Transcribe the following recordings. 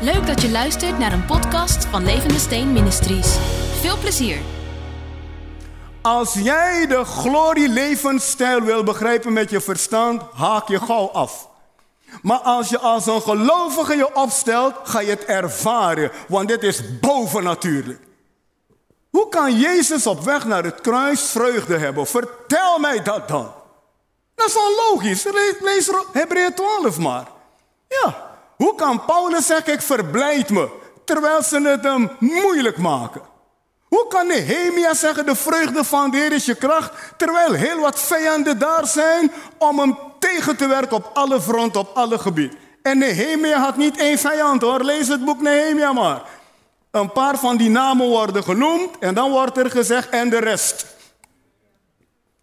Leuk dat je luistert naar een podcast van Levende Steen Ministries. Veel plezier. Als jij de glorie levensstijl wil begrijpen met je verstand, haak je gauw af. Maar als je als een gelovige je opstelt, ga je het ervaren, want dit is bovennatuurlijk. Hoe kan Jezus op weg naar het kruis vreugde hebben? Vertel mij dat dan. Dat is wel logisch. Lees Hebreeën 12 maar. Ja, hoe kan Paulus zeggen, ik verblijd me, terwijl ze het hem moeilijk maken? Hoe kan Nehemia zeggen, de vreugde van de Heer is je kracht, terwijl heel wat vijanden daar zijn om hem tegen te werken op alle fronten, op alle gebieden? En Nehemia had niet één vijand hoor, lees het boek Nehemia maar. Een paar van die namen worden genoemd en dan wordt er gezegd en de rest.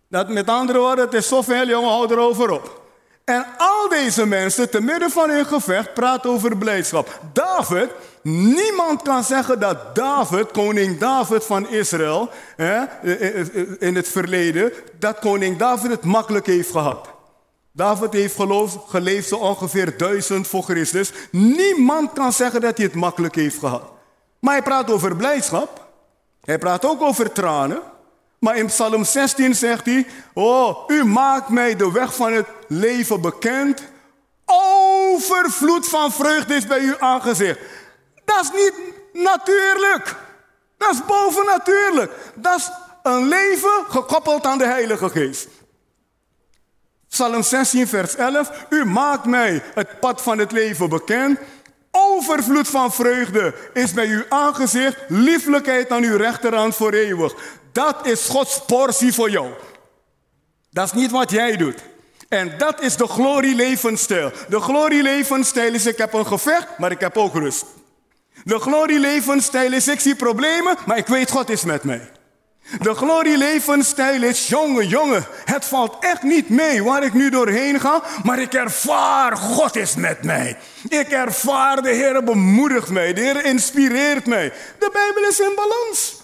Dat met andere woorden, het is zoveel jongen, hou erover op. En al deze mensen, te midden van hun gevecht, praten over blijdschap. David, niemand kan zeggen dat David, koning David van Israël, hè, in het verleden, dat koning David het makkelijk heeft gehad. David heeft geloof, geleefd zo ongeveer duizend voor Christus. Niemand kan zeggen dat hij het makkelijk heeft gehad. Maar hij praat over blijdschap. Hij praat ook over tranen. Maar in Psalm 16 zegt hij: Oh, u maakt mij de weg van het leven bekend. Overvloed van vreugde is bij u aangezicht. Dat is niet natuurlijk. Dat is bovennatuurlijk. Dat is een leven gekoppeld aan de Heilige Geest. Psalm 16, vers 11. U maakt mij het pad van het leven bekend. Overvloed van vreugde is bij u aangezicht. Lieflijkheid aan uw rechterhand voor eeuwig. Dat is Gods portie voor jou. Dat is niet wat jij doet. En dat is de glorie levensstijl. De glorie levensstijl is ik heb een gevecht, maar ik heb ook rust. De glorie levensstijl is ik zie problemen, maar ik weet God is met mij. De glorie levensstijl is jongen, jongen. Het valt echt niet mee waar ik nu doorheen ga, maar ik ervaar God is met mij. Ik ervaar de Heer bemoedigt mij, de Heer inspireert mij. De Bijbel is in balans.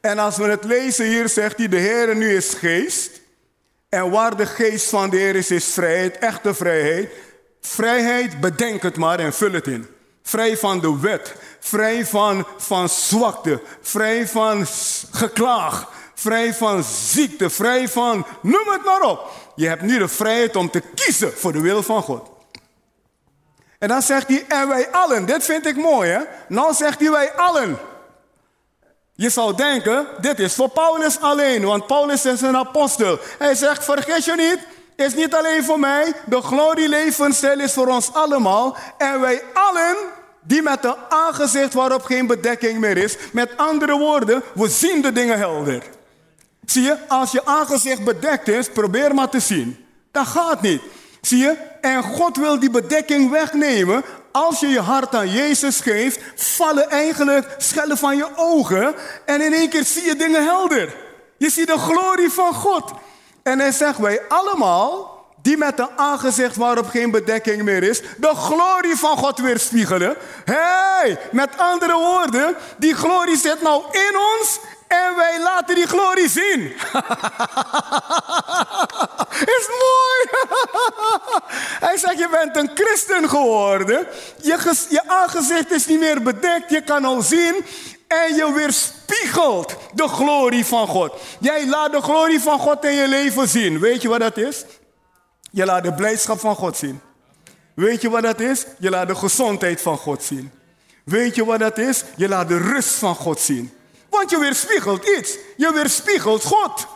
En als we het lezen hier, zegt hij, de Heer nu is geest. En waar de geest van de Heer is, is vrijheid, echte vrijheid. Vrijheid, bedenk het maar en vul het in. Vrij van de wet, vrij van, van zwakte, vrij van geklaag, vrij van ziekte, vrij van, noem het maar op. Je hebt nu de vrijheid om te kiezen voor de wil van God. En dan zegt hij, en wij allen, dit vind ik mooi hè. Nou zegt hij wij allen. Je zou denken, dit is voor Paulus alleen, want Paulus is een apostel. Hij zegt, vergeet je niet, is niet alleen voor mij, de glorie levensstijl is voor ons allemaal. En wij allen, die met een aangezicht waarop geen bedekking meer is, met andere woorden, we zien de dingen helder. Zie je, als je aangezicht bedekt is, probeer maar te zien. Dat gaat niet. Zie je? En God wil die bedekking wegnemen. Als je je hart aan Jezus geeft, vallen eigenlijk schellen van je ogen. En in één keer zie je dingen helder. Je ziet de glorie van God. En hij zegt, wij allemaal, die met een aangezicht waarop geen bedekking meer is, de glorie van God weerspiegelen. hey, met andere woorden, die glorie zit nou in ons en wij laten die glorie zien. Is mooi. Hij zegt, je bent een christen geworden. Je, je aangezicht is niet meer bedekt. Je kan al zien. En je weerspiegelt de glorie van God. Jij laat de glorie van God in je leven zien. Weet je wat dat is? Je laat de blijdschap van God zien. Weet je wat dat is? Je laat de gezondheid van God zien. Weet je wat dat is? Je laat de rust van God zien. Want je weerspiegelt iets. Je weerspiegelt God.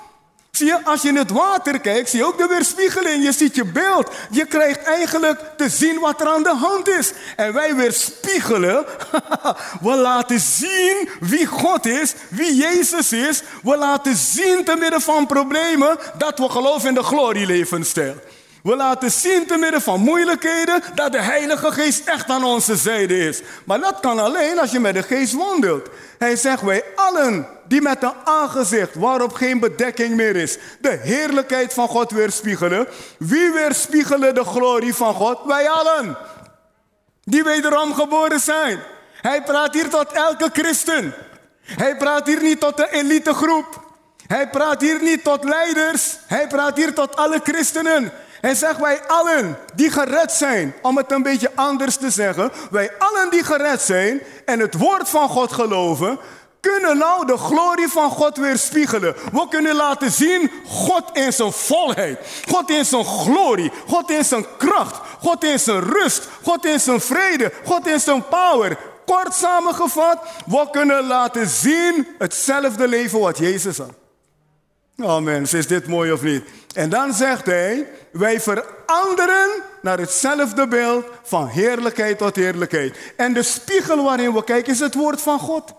Zie je, als je in het water kijkt, zie je ook de weerspiegeling. Je ziet je beeld. Je krijgt eigenlijk te zien wat er aan de hand is. En wij weerspiegelen. We laten zien wie God is, wie Jezus is. We laten zien te midden van problemen dat we geloven in de glorielevensstijl. We laten zien te midden van moeilijkheden dat de Heilige Geest echt aan onze zijde is. Maar dat kan alleen als je met de Geest wandelt. Hij zegt, wij allen die met een aangezicht waarop geen bedekking meer is, de heerlijkheid van God weerspiegelen. Wie weerspiegelen de glorie van God? Wij allen. Die wederom geboren zijn. Hij praat hier tot elke christen. Hij praat hier niet tot de elitegroep. Hij praat hier niet tot leiders. Hij praat hier tot alle christenen. Hij zegt, wij allen die gered zijn, om het een beetje anders te zeggen, wij allen die gered zijn en het woord van God geloven, kunnen nou de glorie van God weerspiegelen. We kunnen laten zien God in zijn volheid, God in zijn glorie, God in zijn kracht, God in zijn rust, God in zijn vrede, God in zijn power. Kort samengevat, we kunnen laten zien hetzelfde leven wat Jezus had. Oh mensen, is dit mooi of niet? En dan zegt hij, wij veranderen naar hetzelfde beeld van heerlijkheid tot heerlijkheid. En de spiegel waarin we kijken is het woord van God.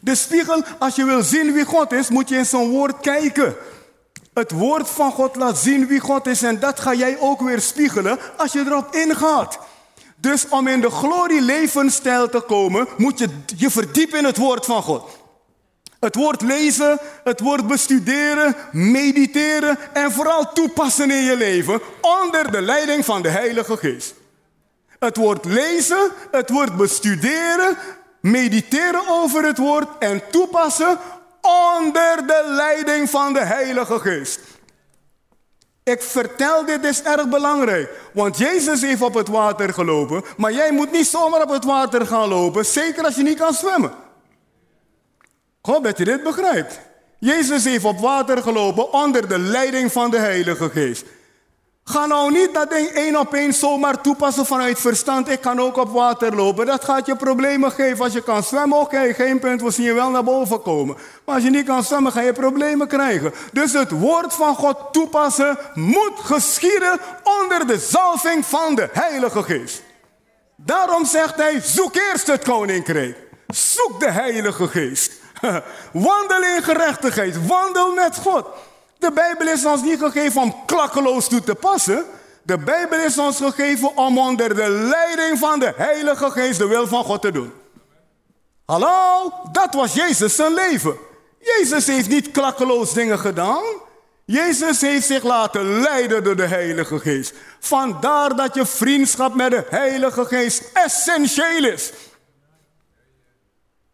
De spiegel, als je wil zien wie God is, moet je in zijn woord kijken. Het woord van God laat zien wie God is en dat ga jij ook weer spiegelen als je erop ingaat. Dus om in de glorie levensstijl te komen, moet je je verdiepen in het woord van God. Het woord lezen, het woord bestuderen, mediteren en vooral toepassen in je leven onder de leiding van de Heilige Geest. Het woord lezen, het woord bestuderen, mediteren over het woord en toepassen onder de leiding van de Heilige Geest. Ik vertel dit is erg belangrijk, want Jezus heeft op het water gelopen, maar jij moet niet zomaar op het water gaan lopen, zeker als je niet kan zwemmen. Hoop dat je dit begrijpt. Jezus heeft op water gelopen onder de leiding van de Heilige Geest. Ga nou niet dat ding één op één zomaar toepassen vanuit verstand. Ik kan ook op water lopen. Dat gaat je problemen geven. Als je kan zwemmen, oké, geen punt, we zien je wel naar boven komen. Maar als je niet kan zwemmen, ga je problemen krijgen. Dus het woord van God toepassen moet geschieden onder de zalving van de Heilige Geest. Daarom zegt hij, zoek eerst het koninkrijk. Zoek de Heilige Geest. Wandel in gerechtigheid. Wandel met God. De Bijbel is ons niet gegeven om klakkeloos toe te passen. De Bijbel is ons gegeven om onder de leiding van de Heilige Geest de wil van God te doen. Hallo, dat was Jezus zijn leven. Jezus heeft niet klakkeloos dingen gedaan. Jezus heeft zich laten leiden door de Heilige Geest. Vandaar dat je vriendschap met de Heilige Geest essentieel is.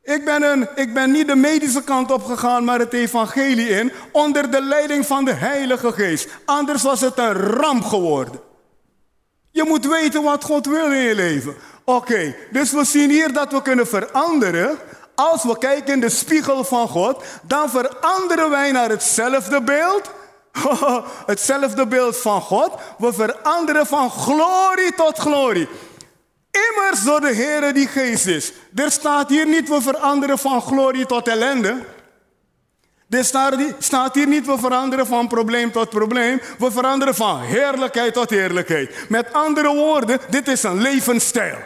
Ik ben, een, ik ben niet de medische kant op gegaan, maar het evangelie in, onder de leiding van de Heilige Geest. Anders was het een ramp geworden. Je moet weten wat God wil in je leven. Oké, dus we zien hier dat we kunnen veranderen. Als we kijken in de spiegel van God, dan veranderen wij naar hetzelfde beeld. hetzelfde beeld van God. We veranderen van glorie tot glorie. Immers door de Heer die geest is. Er staat hier niet we veranderen van glorie tot ellende. Er staat hier niet we veranderen van probleem tot probleem. We veranderen van heerlijkheid tot heerlijkheid. Met andere woorden, dit is een levensstijl.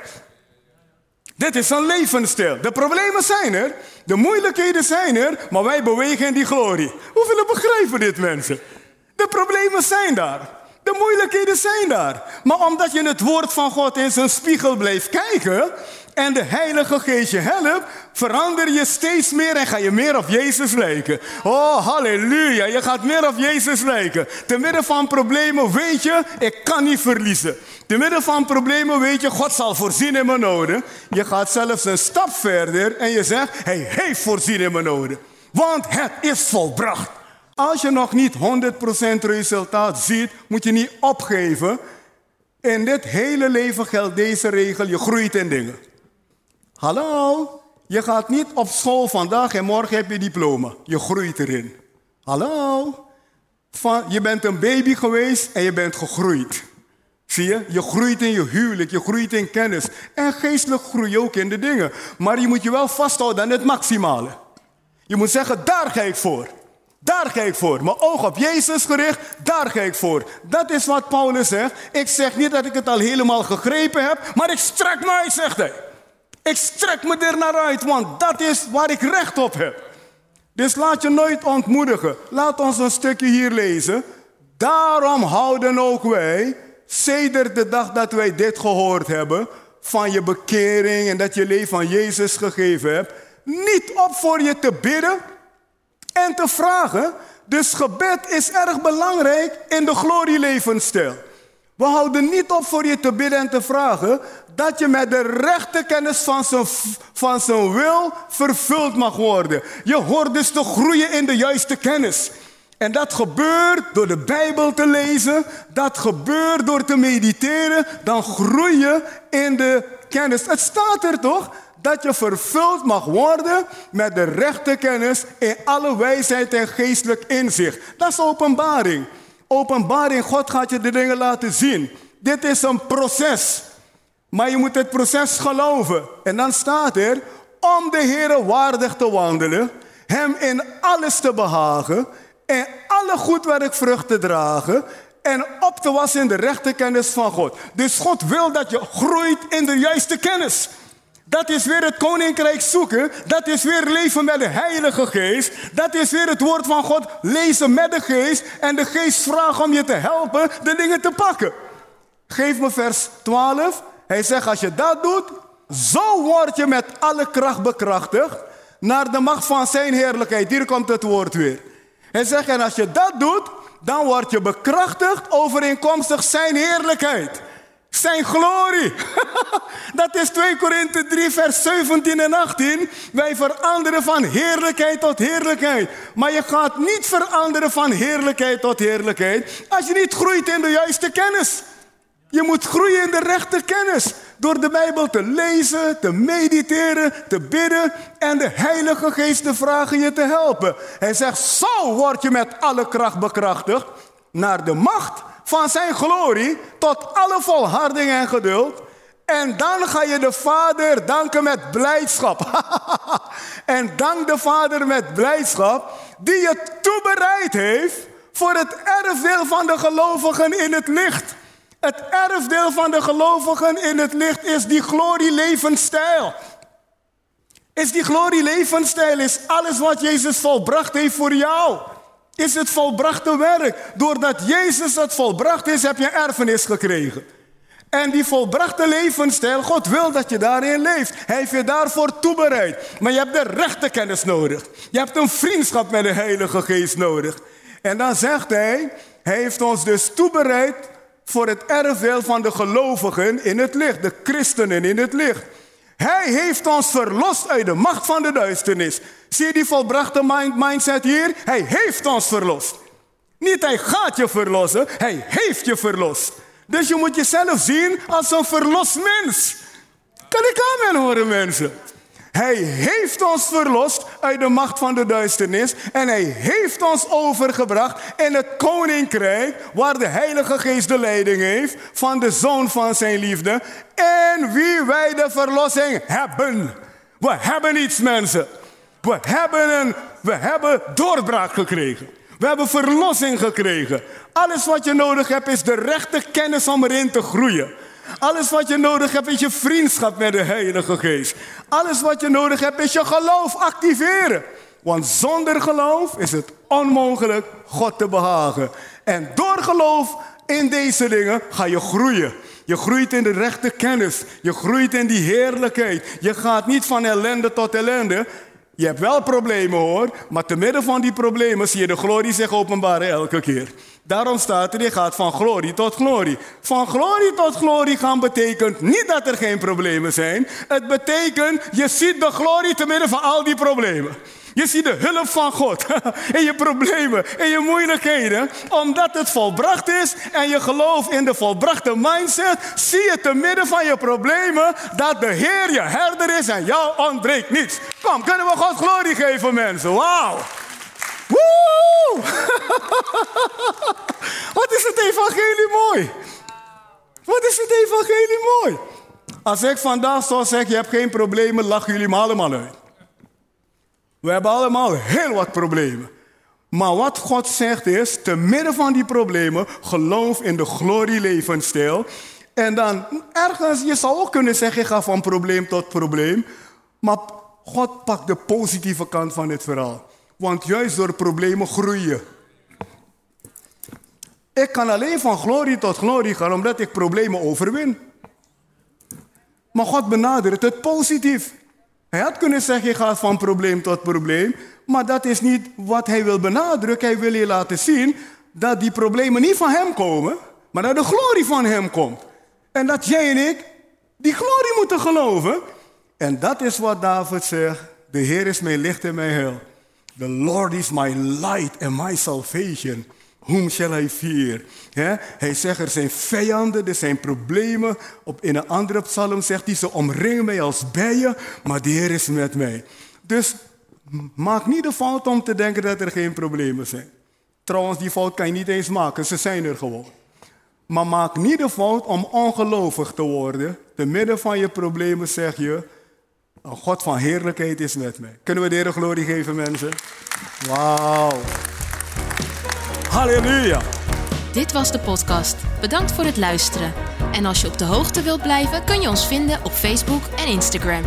Dit is een levensstijl. De problemen zijn er, de moeilijkheden zijn er, maar wij bewegen in die glorie. Hoeveel begrijpen dit mensen? De problemen zijn daar. De moeilijkheden zijn daar. Maar omdat je het woord van God in zijn spiegel blijft kijken en de Heilige Geest je helpt, verander je steeds meer en ga je meer op Jezus lijken. Oh, halleluja, je gaat meer op Jezus lijken. Te midden van problemen weet je, ik kan niet verliezen. Te midden van problemen weet je, God zal voorzien in mijn noden. Je gaat zelfs een stap verder en je zegt, hij heeft voorzien in mijn noden. Want het is volbracht. Als je nog niet 100% resultaat ziet, moet je niet opgeven. In dit hele leven geldt deze regel, je groeit in dingen. Hallo, je gaat niet op school vandaag en morgen heb je diploma. Je groeit erin. Hallo, je bent een baby geweest en je bent gegroeid. Zie je? Je groeit in je huwelijk, je groeit in kennis. En geestelijk groei je ook in de dingen. Maar je moet je wel vasthouden aan het maximale. Je moet zeggen, daar ga ik voor. Daar ga ik voor. Mijn oog op Jezus gericht, daar ga ik voor. Dat is wat Paulus zegt. Ik zeg niet dat ik het al helemaal gegrepen heb, maar ik strek me uit, zegt hij. Ik strek me er naar uit, want dat is waar ik recht op heb. Dus laat je nooit ontmoedigen. Laat ons een stukje hier lezen. Daarom houden ook wij, sedert de dag dat wij dit gehoord hebben, van je bekering en dat je leven aan Jezus gegeven hebt, niet op voor je te bidden en te vragen. Dus gebed is erg belangrijk in de glorielevensstijl. We houden niet op voor je te bidden en te vragen dat je met de rechte kennis van zijn, van zijn wil vervuld mag worden. Je hoort dus te groeien in de juiste kennis. En dat gebeurt door de Bijbel te lezen, dat gebeurt door te mediteren, dan groei je in de kennis. Het staat er toch? Dat je vervuld mag worden met de rechte kennis in alle wijsheid en geestelijk inzicht. Dat is openbaring. Openbaring, God gaat je de dingen laten zien. Dit is een proces. Maar je moet het proces geloven. En dan staat er, om de Heer waardig te wandelen, Hem in alles te behagen en alle goed werk vrucht te dragen en op te wassen in de rechte kennis van God. Dus God wil dat je groeit in de juiste kennis. Dat is weer het koninkrijk zoeken. Dat is weer leven met de Heilige Geest. Dat is weer het woord van God lezen met de Geest. En de Geest vraagt om je te helpen de dingen te pakken. Geef me vers 12. Hij zegt: Als je dat doet, zo word je met alle kracht bekrachtigd. Naar de macht van zijn heerlijkheid. Hier komt het woord weer. Hij zegt: En als je dat doet, dan word je bekrachtigd overeenkomstig zijn heerlijkheid. Zijn glorie. Dat is 2 Korinthe 3, vers 17 en 18. Wij veranderen van heerlijkheid tot heerlijkheid. Maar je gaat niet veranderen van heerlijkheid tot heerlijkheid als je niet groeit in de juiste kennis. Je moet groeien in de rechte kennis. Door de Bijbel te lezen, te mediteren, te bidden en de Heilige Geest te vragen je te helpen. Hij zegt, zo word je met alle kracht bekrachtigd naar de macht van zijn glorie tot alle volharding en geduld. En dan ga je de Vader danken met blijdschap. en dank de Vader met blijdschap die je toebereid heeft voor het erfdeel van de gelovigen in het licht. Het erfdeel van de gelovigen in het licht is die glorie levensstijl. Is die glorie levensstijl, is alles wat Jezus volbracht heeft voor jou. Is het volbrachte werk. Doordat Jezus het volbracht is, heb je erfenis gekregen. En die volbrachte levensstijl, God wil dat je daarin leeft. Hij heeft je daarvoor toebereid. Maar je hebt de rechte kennis nodig. Je hebt een vriendschap met de Heilige Geest nodig. En dan zegt hij, hij heeft ons dus toebereid voor het erfdeel van de gelovigen in het licht, de christenen in het licht. Hij heeft ons verlost uit de macht van de duisternis. Zie je die volbrachte mind mindset hier? Hij heeft ons verlost. Niet hij gaat je verlossen, hij heeft je verlost. Dus je moet jezelf zien als een verlost mens. Kan ik amen horen mensen? Hij heeft ons verlost uit de macht van de duisternis en hij heeft ons overgebracht in het koninkrijk waar de Heilige Geest de leiding heeft van de Zoon van zijn liefde en wie wij de verlossing hebben. We hebben iets mensen. We hebben, een, we hebben doorbraak gekregen. We hebben verlossing gekregen. Alles wat je nodig hebt is de rechte kennis om erin te groeien. Alles wat je nodig hebt is je vriendschap met de Heilige Geest. Alles wat je nodig hebt is je geloof activeren. Want zonder geloof is het onmogelijk God te behagen. En door geloof in deze dingen ga je groeien. Je groeit in de rechte kennis. Je groeit in die heerlijkheid. Je gaat niet van ellende tot ellende. Je hebt wel problemen hoor, maar te midden van die problemen zie je de glorie zich openbaren elke keer. Daarom staat er, je gaat van glorie tot glorie. Van glorie tot glorie gaan betekent niet dat er geen problemen zijn. Het betekent, je ziet de glorie te midden van al die problemen. Je ziet de hulp van God in je problemen, in je moeilijkheden. Omdat het volbracht is en je gelooft in de volbrachte mindset, zie je te midden van je problemen dat de Heer je herder is en jou ontbreekt niets. Kunnen we God glorie geven, mensen? Wauw! Woe! Wat is het evangelie mooi? Wat is het evangelie mooi? Als ik vandaag zou zeggen, je hebt geen problemen, lachen jullie me allemaal uit. We hebben allemaal heel wat problemen. Maar wat God zegt is, te midden van die problemen, geloof in de glorie levensstijl. En dan ergens, je zou ook kunnen zeggen, ik ga van probleem tot probleem. Maar God pakt de positieve kant van het verhaal. Want juist door problemen groeien. Ik kan alleen van glorie tot glorie gaan omdat ik problemen overwin. Maar God benadert het positief. Hij had kunnen zeggen, je gaat van probleem tot probleem. Maar dat is niet wat hij wil benadrukken. Hij wil je laten zien dat die problemen niet van hem komen, maar dat de glorie van hem komt. En dat jij en ik die glorie moeten geloven. En dat is wat David zegt. De Heer is mijn licht en mijn heil. The Lord is my light and my salvation. Whom shall I fear? Hij zegt, er zijn vijanden, er zijn problemen. Op, in een andere psalm zegt hij, ze omringen mij als bijen, maar de Heer is met mij. Dus maak niet de fout om te denken dat er geen problemen zijn. Trouwens, die fout kan je niet eens maken, ze zijn er gewoon. Maar maak niet de fout om ongelovig te worden. Te midden van je problemen zeg je, een God van heerlijkheid is met mij. Kunnen we de Heer glorie geven, mensen? Wauw. Halleluja. Dit was de podcast. Bedankt voor het luisteren. En als je op de hoogte wilt blijven, kun je ons vinden op Facebook en Instagram.